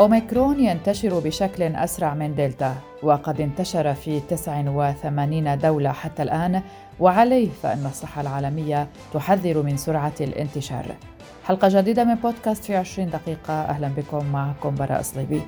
أوميكرون ينتشر بشكل أسرع من دلتا وقد انتشر في 89 دولة حتى الآن وعليه فإن الصحة العالمية تحذر من سرعة الانتشار. حلقة جديدة من بودكاست في 20 دقيقة أهلا بكم معكم براء صليبي.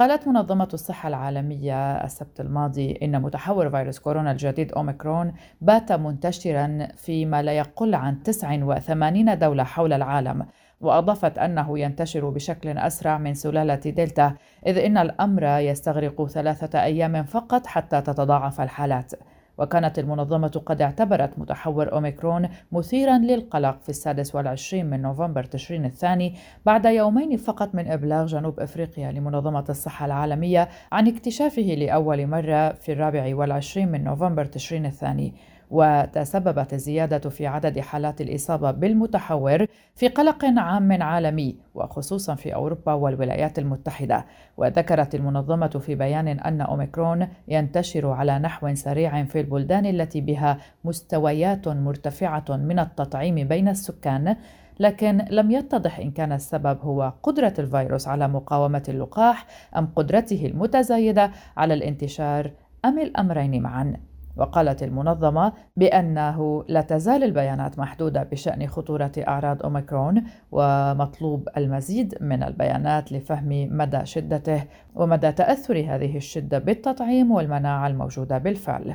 قالت منظمة الصحة العالمية السبت الماضي إن متحور فيروس كورونا الجديد أوميكرون بات منتشرا في ما لا يقل عن 89 دولة حول العالم وأضافت أنه ينتشر بشكل أسرع من سلالة دلتا إذ إن الأمر يستغرق ثلاثة أيام فقط حتى تتضاعف الحالات. وكانت المنظمة قد اعتبرت متحور أوميكرون مثيرا للقلق في السادس والعشرين من نوفمبر تشرين الثاني بعد يومين فقط من إبلاغ جنوب أفريقيا لمنظمة الصحة العالمية عن اكتشافه لأول مرة في الرابع والعشرين من نوفمبر تشرين الثاني. وتسببت الزيادة في عدد حالات الإصابة بالمتحور في قلق عام عالمي وخصوصا في أوروبا والولايات المتحدة. وذكرت المنظمة في بيان أن أوميكرون ينتشر على نحو سريع في البلدان التي بها مستويات مرتفعة من التطعيم بين السكان لكن لم يتضح إن كان السبب هو قدرة الفيروس على مقاومة اللقاح أم قدرته المتزايدة على الانتشار أم الأمرين معا. وقالت المنظمة بأنه لا تزال البيانات محدودة بشأن خطورة أعراض أوميكرون ومطلوب المزيد من البيانات لفهم مدى شدته ومدى تأثر هذه الشدة بالتطعيم والمناعة الموجودة بالفعل.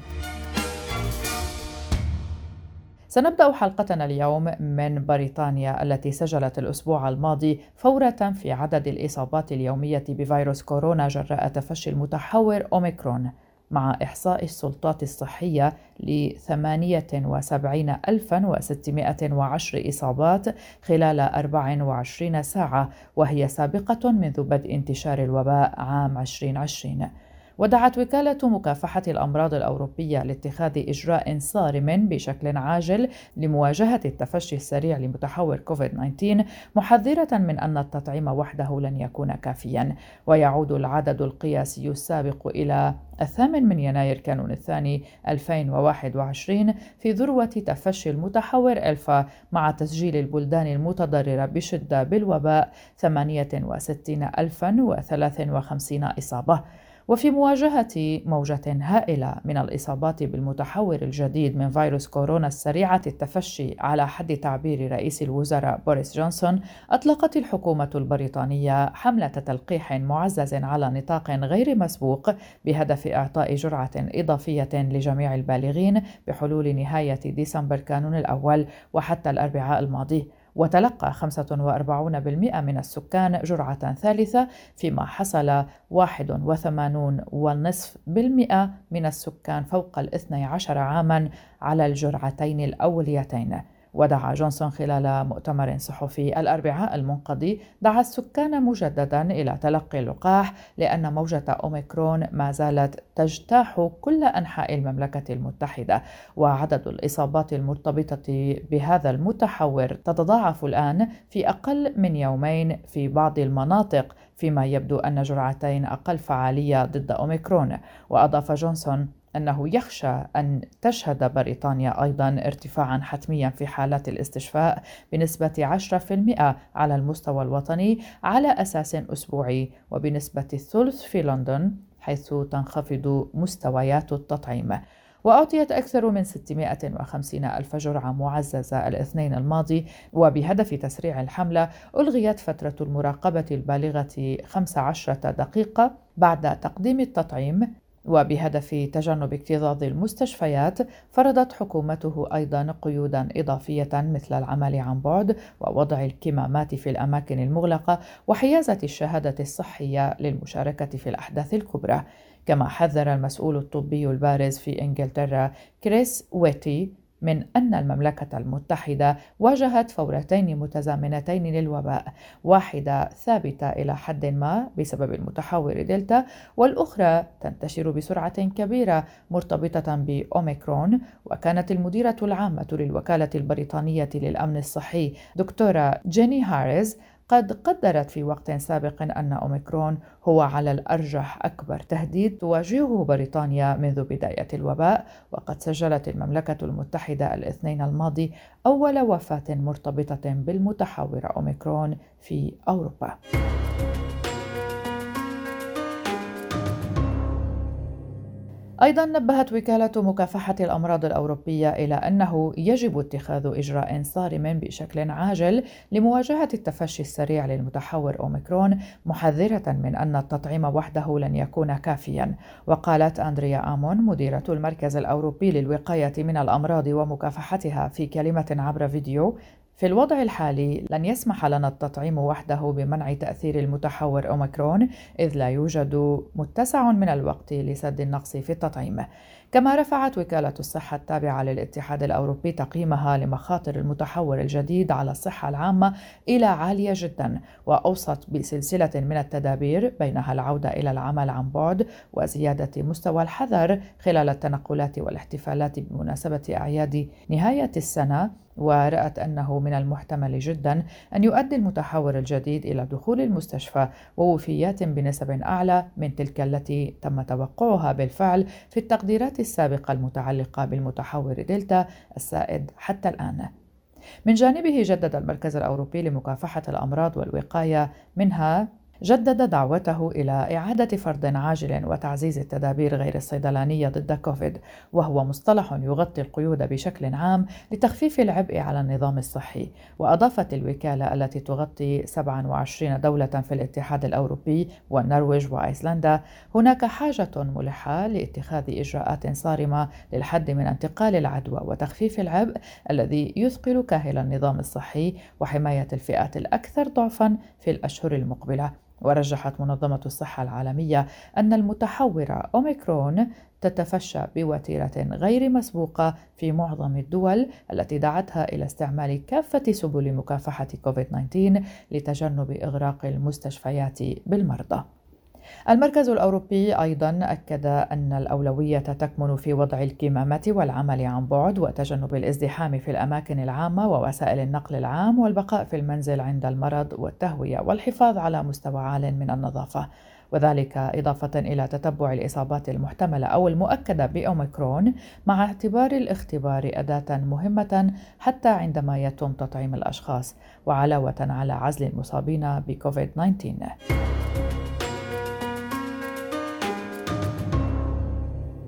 سنبدأ حلقتنا اليوم من بريطانيا التي سجلت الأسبوع الماضي فورة في عدد الإصابات اليومية بفيروس كورونا جراء تفشي المتحور أوميكرون مع إحصاء السلطات الصحية ل 78610 إصابات خلال 24 ساعة وهي سابقة منذ بدء انتشار الوباء عام 2020 ودعت وكالة مكافحة الأمراض الأوروبية لاتخاذ إجراء صارم بشكل عاجل لمواجهة التفشي السريع لمتحور كوفيد-19 محذرة من أن التطعيم وحده لن يكون كافيا. ويعود العدد القياسي السابق إلى الثامن من يناير كانون الثاني 2021 في ذروة تفشي المتحور ألفا مع تسجيل البلدان المتضررة بشدة بالوباء 68053 إصابة. وفي مواجهة موجة هائلة من الإصابات بالمتحور الجديد من فيروس كورونا السريعة التفشي على حد تعبير رئيس الوزراء بوريس جونسون أطلقت الحكومة البريطانية حملة تلقيح معزز على نطاق غير مسبوق بهدف إعطاء جرعة إضافية لجميع البالغين بحلول نهاية ديسمبر كانون الأول وحتى الأربعاء الماضي. وتلقى 45% من السكان جرعة ثالثة فيما حصل 81.5% من السكان فوق الاثني عشر عاما على الجرعتين الأوليتين. ودعا جونسون خلال مؤتمر صحفي الأربعاء المنقضي دعا السكان مجددا إلى تلقي اللقاح لأن موجة أوميكرون ما زالت تجتاح كل أنحاء المملكة المتحدة. وعدد الإصابات المرتبطة بهذا المتحور تتضاعف الآن في أقل من يومين في بعض المناطق فيما يبدو أن جرعتين أقل فعالية ضد أوميكرون. وأضاف جونسون أنه يخشى أن تشهد بريطانيا أيضا ارتفاعا حتميا في حالات الاستشفاء بنسبة 10% على المستوى الوطني على أساس أسبوعي وبنسبة الثلث في لندن حيث تنخفض مستويات التطعيم. وأعطيت أكثر من 650 ألف جرعة معززة الاثنين الماضي وبهدف تسريع الحملة ألغيت فترة المراقبة البالغة 15 دقيقة بعد تقديم التطعيم وبهدف تجنب اكتظاظ المستشفيات فرضت حكومته أيضا قيودا إضافية مثل العمل عن بعد ووضع الكمامات في الأماكن المغلقة وحيازة الشهادة الصحية للمشاركة في الأحداث الكبرى. كما حذر المسؤول الطبي البارز في إنجلترا كريس ويتي من أن المملكة المتحدة واجهت فورتين متزامنتين للوباء واحدة ثابتة إلى حد ما بسبب المتحور دلتا والأخرى تنتشر بسرعة كبيرة مرتبطة بأوميكرون وكانت المديرة العامة للوكالة البريطانية للأمن الصحي دكتورة جيني هاريز قد قدرت في وقت سابق أن أوميكرون هو على الأرجح أكبر تهديد تواجهه بريطانيا منذ بداية الوباء وقد سجلت المملكة المتحدة الاثنين الماضي أول وفاة مرتبطة بالمتحور أوميكرون في أوروبا. أيضا نبهت وكالة مكافحة الأمراض الأوروبية إلى أنه يجب اتخاذ إجراء صارم بشكل عاجل لمواجهة التفشي السريع للمتحور أوميكرون محذرة من أن التطعيم وحده لن يكون كافيا. وقالت أندريا آمون مديرة المركز الأوروبي للوقاية من الأمراض ومكافحتها في كلمة عبر فيديو في الوضع الحالي لن يسمح لنا التطعيم وحده بمنع تأثير المتحور أوميكرون إذ لا يوجد متسع من الوقت لسد النقص في التطعيم. كما رفعت وكالة الصحة التابعة للاتحاد الأوروبي تقييمها لمخاطر المتحور الجديد على الصحة العامة إلى عالية جدا وأوصت بسلسلة من التدابير بينها العودة إلى العمل عن بعد وزيادة مستوى الحذر خلال التنقلات والاحتفالات بمناسبة أعياد نهاية السنة. ورأت أنه من المحتمل جدا أن يؤدي المتحور الجديد إلى دخول المستشفى ووفيات بنسب أعلى من تلك التي تم توقعها بالفعل في التقديرات السابقة المتعلقة بالمتحور دلتا السائد حتى الآن. من جانبه جدد المركز الأوروبي لمكافحة الأمراض والوقاية منها جدد دعوته إلى إعادة فرض عاجل وتعزيز التدابير غير الصيدلانية ضد كوفيد وهو مصطلح يغطي القيود بشكل عام لتخفيف العبء على النظام الصحي. وأضافت الوكالة التي تغطي 27 دولة في الاتحاد الأوروبي والنرويج وأيسلندا. هناك حاجة ملحة لاتخاذ إجراءات صارمة للحد من انتقال العدوى وتخفيف العبء الذي يثقل كاهل النظام الصحي وحماية الفئات الأكثر ضعفا في الأشهر المقبلة. ورجحت منظمة الصحة العالمية أن المتحورة أوميكرون تتفشى بوتيرة غير مسبوقة في معظم الدول التي دعتها إلى استعمال كافة سبل مكافحة كوفيد-19 لتجنب إغراق المستشفيات بالمرضى. المركز الأوروبي أيضا أكد أن الأولوية تكمن في وضع الكمامة والعمل عن بعد وتجنب الازدحام في الأماكن العامة ووسائل النقل العام والبقاء في المنزل عند المرض والتهوية والحفاظ على مستوى عال من النظافة. وذلك إضافة إلى تتبع الإصابات المحتملة أو المؤكدة بأوميكرون مع اعتبار الاختبار أداة مهمة حتى عندما يتم تطعيم الأشخاص وعلاوة على عزل المصابين بكوفيد 19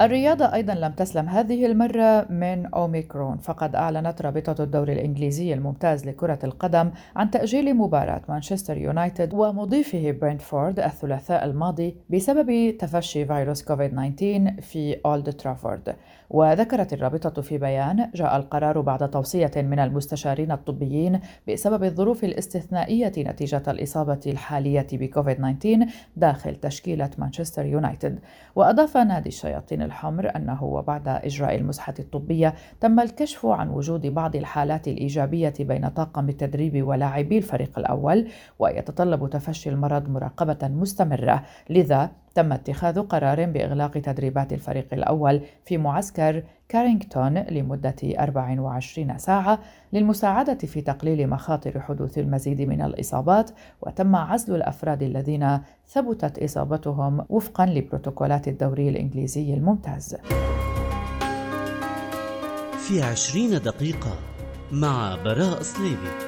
الرياضة أيضا لم تسلم هذه المرة من أوميكرون فقد أعلنت رابطة الدوري الإنجليزي الممتاز لكرة القدم عن تأجيل مباراة مانشستر يونايتد ومضيفه برنتفورد الثلاثاء الماضي بسبب تفشي فيروس كوفيد 19 في أولد ترافورد. وذكرت الرابطة في بيان جاء القرار بعد توصية من المستشارين الطبيين بسبب الظروف الاستثنائية نتيجة الإصابة الحالية بكوفيد 19 داخل تشكيلة مانشستر يونايتد. وأضاف نادي الشياطين الحمر أنه وبعد إجراء المسحة الطبية تم الكشف عن وجود بعض الحالات الإيجابية بين طاقم التدريب ولاعبي الفريق الأول ويتطلب تفشي المرض مراقبة مستمرة لذا تم اتخاذ قرار بإغلاق تدريبات الفريق الأول في معسكر كارينغتون لمدة 24 ساعة للمساعدة في تقليل مخاطر حدوث المزيد من الإصابات وتم عزل الأفراد الذين ثبتت إصابتهم وفقا لبروتوكولات الدوري الإنجليزي الممتاز. في عشرين دقيقة مع براء صليبي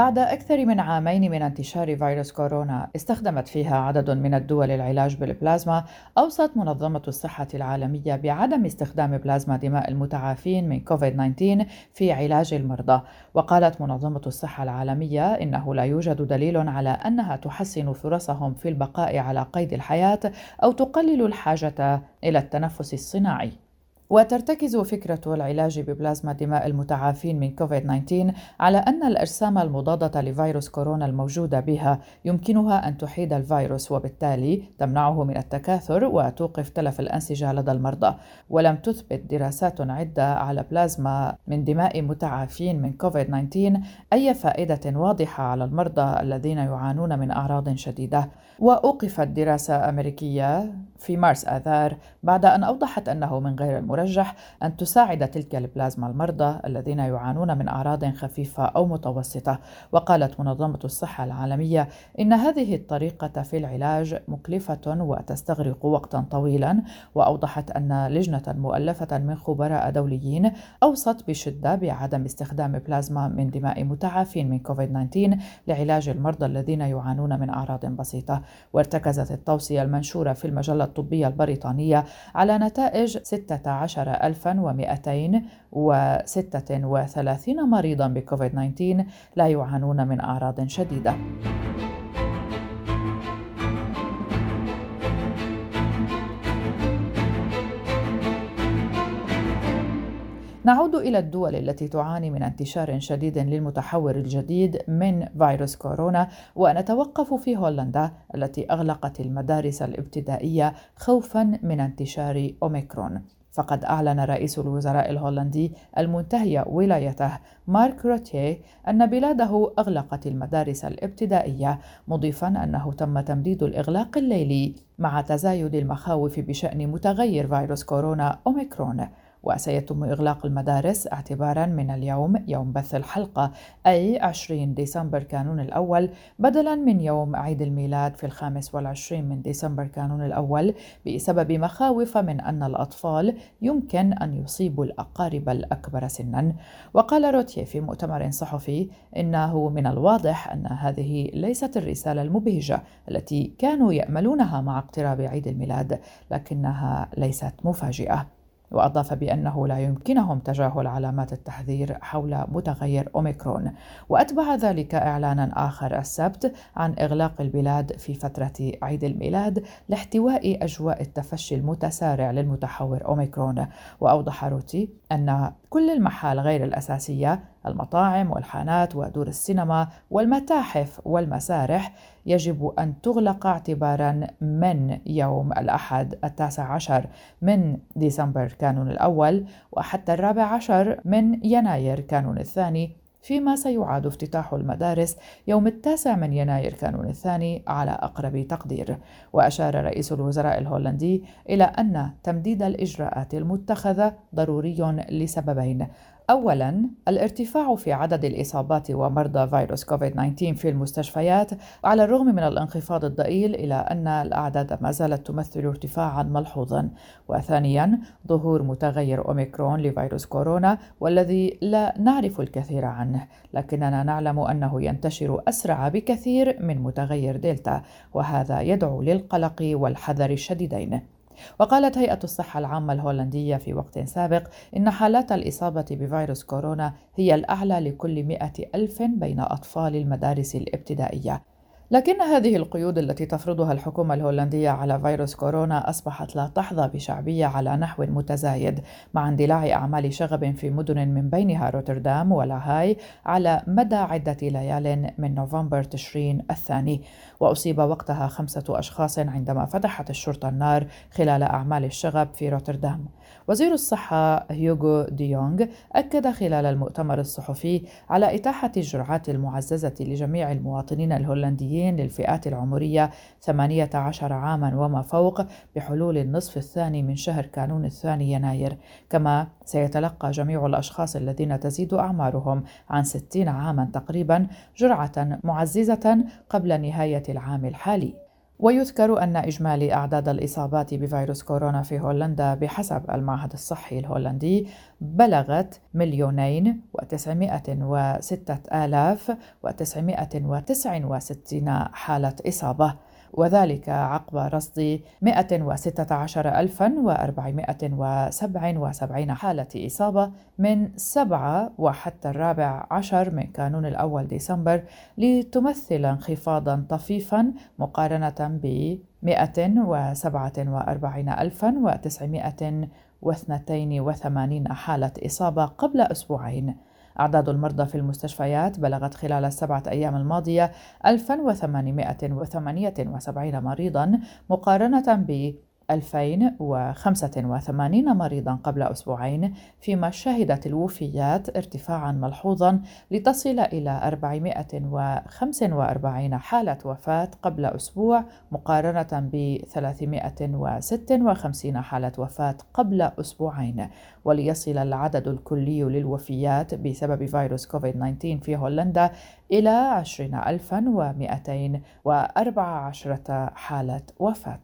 بعد أكثر من عامين من انتشار فيروس كورونا استخدمت فيها عدد من الدول العلاج بالبلازما أوصت منظمة الصحة العالمية بعدم استخدام بلازما دماء المتعافين من كوفيد-19 في علاج المرضى. وقالت منظمة الصحة العالمية إنه لا يوجد دليل على أنها تحسن فرصهم في البقاء على قيد الحياة أو تقلل الحاجة إلى التنفس الصناعي. وترتكز فكرة العلاج ببلازما دماء المتعافين من كوفيد-19 على أن الأجسام المضادة لفيروس كورونا الموجودة بها يمكنها أن تحيد الفيروس وبالتالي تمنعه من التكاثر وتوقف تلف الأنسجة لدى المرضى. ولم تثبت دراسات عدة على بلازما من دماء متعافين من كوفيد-19 أي فائدة واضحة على المرضى الذين يعانون من أعراض شديدة. وأوقفت دراسة أمريكية في مارس آذار بعد أن أوضحت أنه من غير المراد المرجح أن تساعد تلك البلازما المرضى الذين يعانون من أعراض خفيفة أو متوسطة. وقالت منظمة الصحة العالمية إن هذه الطريقة في العلاج مكلفة وتستغرق وقتا طويلا. وأوضحت أن لجنة مؤلفة من خبراء دوليين أوصت بشدة بعدم استخدام بلازما من دماء متعافين من كوفيد 19 لعلاج المرضى الذين يعانون من أعراض بسيطة. وارتكزت التوصية المنشورة في المجلة الطبية البريطانية على نتائج 16236 مريضا بكوفيد 19 لا يعانون من أعراض شديدة. نعود إلى الدول التي تعاني من انتشار شديد للمتحور الجديد من فيروس كورونا ونتوقف في هولندا التي أغلقت المدارس الابتدائية خوفا من انتشار أوميكرون فقد أعلن رئيس الوزراء الهولندي المنتهي ولايته مارك روتيه أن بلاده أغلقت المدارس الابتدائية مضيفا أنه تم تمديد الإغلاق الليلي مع تزايد المخاوف بشأن متغير فيروس كورونا أوميكرون. وسيتم إغلاق المدارس اعتبارا من اليوم يوم بث الحلقة أي 20 ديسمبر كانون الأول بدلا من يوم عيد الميلاد في الخامس والعشرين من ديسمبر كانون الأول بسبب مخاوف من أن الأطفال يمكن أن يصيبوا الأقارب الأكبر سنا. وقال روتيه في مؤتمر صحفي إنه من الواضح أن هذه ليست الرسالة المبهجة التي كانوا يأملونها مع اقتراب عيد الميلاد لكنها ليست مفاجئة. وأضاف بأنه لا يمكنهم تجاهل علامات التحذير حول متغير أوميكرون. وأتبع ذلك إعلانا آخر السبت عن إغلاق البلاد في فترة عيد الميلاد لاحتواء أجواء التفشي المتسارع للمتحور أوميكرون. وأوضح روتي أن كل المحال غير الأساسية المطاعم والحانات ودور السينما والمتاحف والمسارح يجب أن تغلق اعتبارا من يوم الأحد التاسع عشر من ديسمبر كانون الأول وحتى الرابع عشر من يناير كانون الثاني فيما سيعاد افتتاح المدارس يوم التاسع من يناير كانون الثاني على أقرب تقدير. وأشار رئيس الوزراء الهولندي إلى أن تمديد الإجراءات المتخذة ضروري لسببين أولاً الارتفاع في عدد الإصابات ومرضى فيروس كوفيد 19 في المستشفيات على الرغم من الانخفاض الضئيل إلى أن الأعداد ما زالت تمثل ارتفاعا ملحوظا. وثانياً ظهور متغير أوميكرون لفيروس كورونا والذي لا نعرف الكثير عنه. لكننا نعلم أنه ينتشر أسرع بكثير من متغير دلتا وهذا يدعو للقلق والحذر الشديدين. وقالت هيئة الصحة العامة الهولندية في وقت سابق إن حالات الإصابة بفيروس كورونا هي الأعلى لكل مئة ألف بين أطفال المدارس الابتدائية. لكن هذه القيود التي تفرضها الحكومة الهولندية على فيروس كورونا أصبحت لا تحظى بشعبية على نحو متزايد مع اندلاع أعمال شغب في مدن من بينها روتردام ولاهاي على مدى عدة ليال من نوفمبر تشرين الثاني. وأصيب وقتها خمسة أشخاص عندما فتحت الشرطة النار خلال أعمال الشغب في روتردام. وزير الصحة هيوغو ديونغ أكد خلال المؤتمر الصحفي على إتاحة الجرعات المعززة لجميع المواطنين الهولنديين للفئات العمرية 18 عاما وما فوق بحلول النصف الثاني من شهر كانون الثاني يناير. كما سيتلقى جميع الأشخاص الذين تزيد أعمارهم عن 60 عاما تقريبا جرعة معززة قبل نهاية العام الحالي. ويذكر أن إجمالي أعداد الإصابات بفيروس كورونا في هولندا بحسب المعهد الصحي الهولندي بلغت مليونين وتسعمائة وستة آلاف وتسعمائة وتسع وستين حالة إصابة. وذلك عقب رصد 116477 حالة إصابة من 7 وحتى الرابع عشر من كانون الأول ديسمبر لتمثل انخفاضا طفيفا مقارنة ب 147982 حالة إصابة قبل أسبوعين. أعداد المرضى في المستشفيات بلغت خلال السبعة أيام الماضية 1878 مريضا مقارنة ب 2085 مريضا قبل أسبوعين فيما شهدت الوفيات ارتفاعا ملحوظا لتصل إلى 445 حالة وفاة قبل أسبوع مقارنة ب 356 حالة وفاة قبل أسبوعين وليصل العدد الكلي للوفيات بسبب فيروس كوفيد 19 في هولندا إلى 20214 حالة وفاة.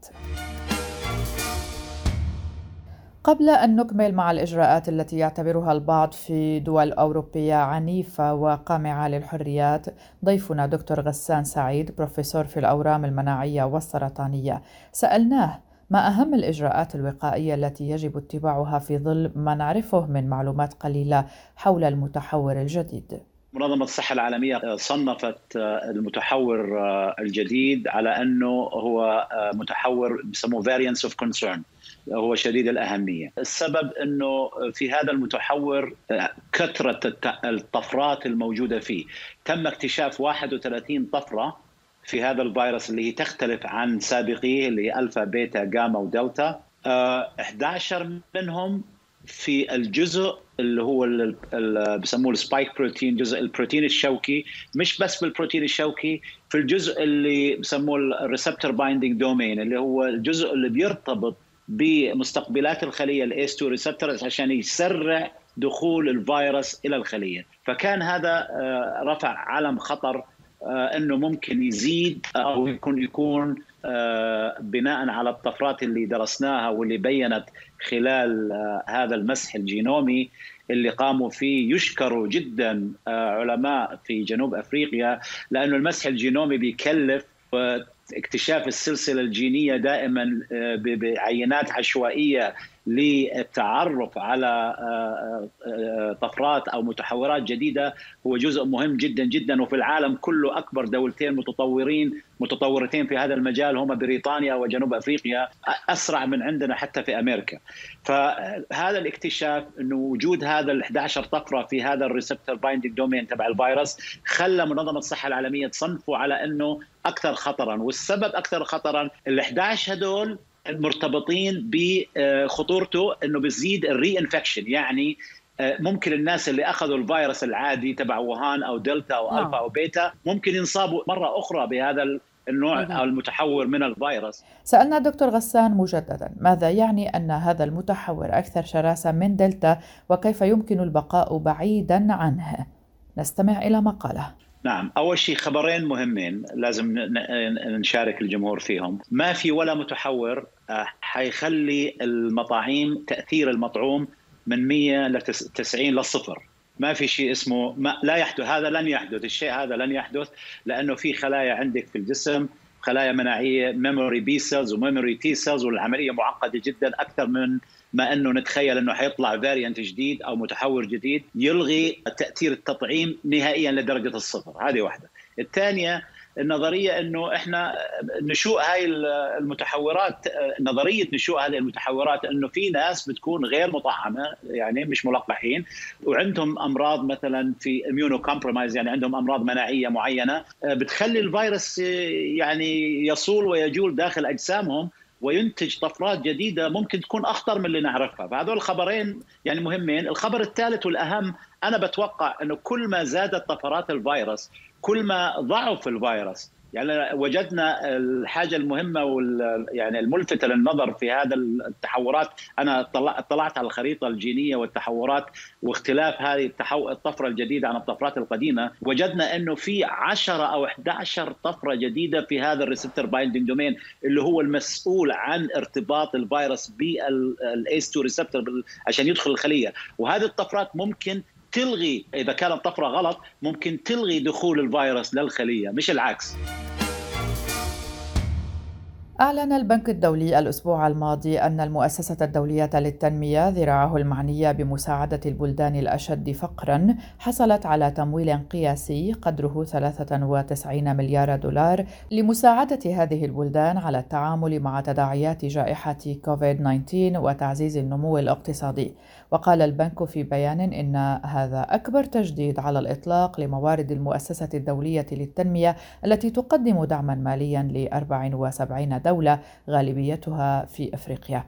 قبل أن نكمل مع الإجراءات التي يعتبرها البعض في دول أوروبية عنيفة وقامعة للحريات ضيفنا دكتور غسان سعيد بروفيسور في الأورام المناعية والسرطانية سألناه ما أهم الإجراءات الوقائية التي يجب اتباعها في ظل ما نعرفه من معلومات قليلة حول المتحور الجديد؟ منظمة الصحة العالمية صنفت المتحور الجديد على أنه هو متحور بسموه variants of concern هو شديد الأهمية. السبب أنه في هذا المتحور كثرة الطفرات الموجودة فيه. تم اكتشاف 31 طفرة في هذا الفيروس اللي هي تختلف عن سابقيه اللي هي الفا بيتا جاما ودلتا 11 منهم في الجزء اللي هو اللي بسموه ال spike protein جزء البروتين الشوكي. مش بس بالبروتين الشوكي في الجزء اللي بسموه ال receptor binding domain اللي هو الجزء اللي بيرتبط بمستقبلات الخلية ال ACE 2 receptors عشان يسرع دخول الفيروس إلى الخلية. فكان هذا رفع علم خطر إنه ممكن يزيد أو يكون يكون بناء على الطفرات اللي درسناها واللي بينت خلال هذا المسح الجينومي اللي قاموا فيه يشكروا جدا علماء في جنوب أفريقيا لأنه المسح الجينومي بيكلف اكتشاف السلسلة الجينية دائما بعينات عشوائية للتعرف على طفرات أو متحورات جديدة هو جزء مهم جدا جدا وفي العالم كله أكبر دولتين متطورين متطورتين في هذا المجال هم بريطانيا وجنوب أفريقيا أسرع من عندنا حتى في أمريكا. فهذا الاكتشاف انه وجود هذا ال 11 طفرة في هذا ال receptor binding domain تبع الفيروس خلى منظمة الصحة العالمية تصنفه على إنه أكثر خطرا والسبب أكثر خطرا ال 11 هدول مرتبطين بخطورته إنه بيزيد ال reinfection يعني ممكن الناس اللي أخذوا الفيروس العادي تبع ووهان أو دلتا أو ألفا أو بيتا ممكن ينصابوا مرة أخرى بهذا النوع المتحور من الفيروس. سألنا دكتور غسان مجددا ماذا يعني أن هذا المتحور أكثر شراسة من دلتا وكيف يمكن البقاء بعيدا عنه؟ نستمع إلى ما قاله نعم أول شيء خبرين مهمين لازم نشارك الجمهور فيهم. ما في ولا متحور حيخلي المطاعيم تأثير المطعوم من 100 ل 90 للصفر ما في شيء اسمه ما لا يحدث هذا لن يحدث الشيء هذا لن يحدث لأنه في خلايا عندك في الجسم خلايا مناعية memory B cells و memory T cells والعملية معقدة جدا أكثر من ما إنه نتخيل إنه حيطلع variant جديد أو متحور جديد يلغي تأثير التطعيم نهائيا لدرجة الصفر. هذه واحدة. الثانية النظرية إنه إحنا نشوء هاي المتحورات نظرية نشوء هذه المتحورات إنه في ناس بتكون غير مطعمة يعني مش ملقحين وعندهم أمراض مثلا في immunocompromised يعني عندهم أمراض مناعية معينة بتخلي الفيروس يعني يصول ويجول داخل أجسامهم وينتج طفرات جديدة ممكن تكون أخطر من اللي نعرفها، فهذول الخبرين يعني مهمين، الخبر الثالث والأهم أنا بتوقع إنه كل ما زادت طفرات الفيروس كل ما ضعف الفيروس يعني وجدنا الحاجة المهمة وال يعني الملفتة للنظر في هذا التحورات. أنا اطلعت على الخريطة الجينية والتحورات واختلاف هذه التحو... الطفرة الجديدة عن الطفرات القديمة. وجدنا أنه في 10 أو 11 طفرة جديدة في هذا ال receptor binding domain اللي هو المسؤول عن ارتباط الفيروس بال ACE 2 receptor عشان يدخل الخلية. وهذه الطفرات ممكن تلغي إذا كانت طفرة غلط ممكن تلغي دخول الفيروس للخلية مش العكس. أعلن البنك الدولي الأسبوع الماضي أن المؤسسة الدولية للتنمية ذراعه المعنية بمساعدة البلدان الأشد فقرا حصلت على تمويل قياسي قدره 93 مليار دولار لمساعدة هذه البلدان على التعامل مع تداعيات جائحة كوفيد-19 وتعزيز النمو الاقتصادي. وقال البنك في بيان إن هذا أكبر تجديد على الإطلاق لموارد المؤسسة الدولية للتنمية التي تقدم دعما ماليا ل 74 دولة غالبيتها في أفريقيا.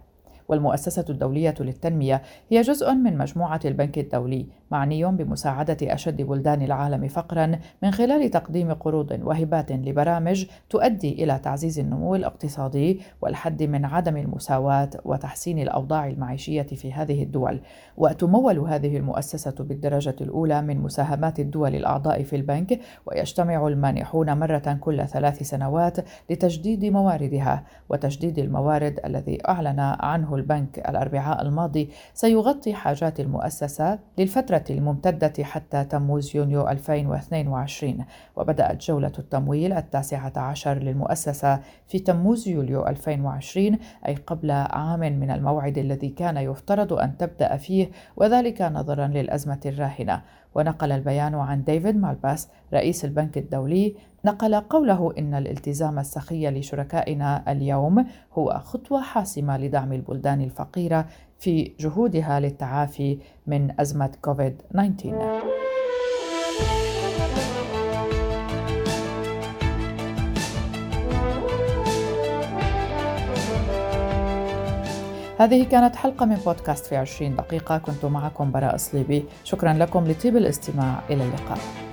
والمؤسسة الدولية للتنمية هي جزء من مجموعة البنك الدولي معني بمساعدة أشد بلدان العالم فقرا من خلال تقديم قروض وهبات لبرامج تؤدي إلى تعزيز النمو الاقتصادي والحد من عدم المساواة وتحسين الأوضاع المعيشية في هذه الدول. وتمول هذه المؤسسة بالدرجة الأولى من مساهمات الدول الأعضاء في البنك ويجتمع المانحون مرة كل ثلاث سنوات لتجديد مواردها. وتجديد الموارد الذي أعلن عنه البنك الأربعاء الماضي سيغطي حاجات المؤسسة للفترة الممتدة حتى تموز يونيو 2022 وبدأت جولة التمويل التاسعة عشر للمؤسسة في تموز يوليو 2020 أي قبل عام من الموعد الذي كان يفترض أن تبدأ فيه وذلك نظرا للأزمة الراهنة. ونقل البيان عن ديفيد مالباس رئيس البنك الدولي نقل قوله إن الالتزام السخي لشركائنا اليوم هو خطوة حاسمة لدعم البلدان الفقيرة في جهودها للتعافي من أزمة كوفيد 19 هذه كانت حلقة من بودكاست في عشرين دقيقة. كنت معكم براء صليبي شكرا لكم لطيب الاستماع. إلى اللقاء.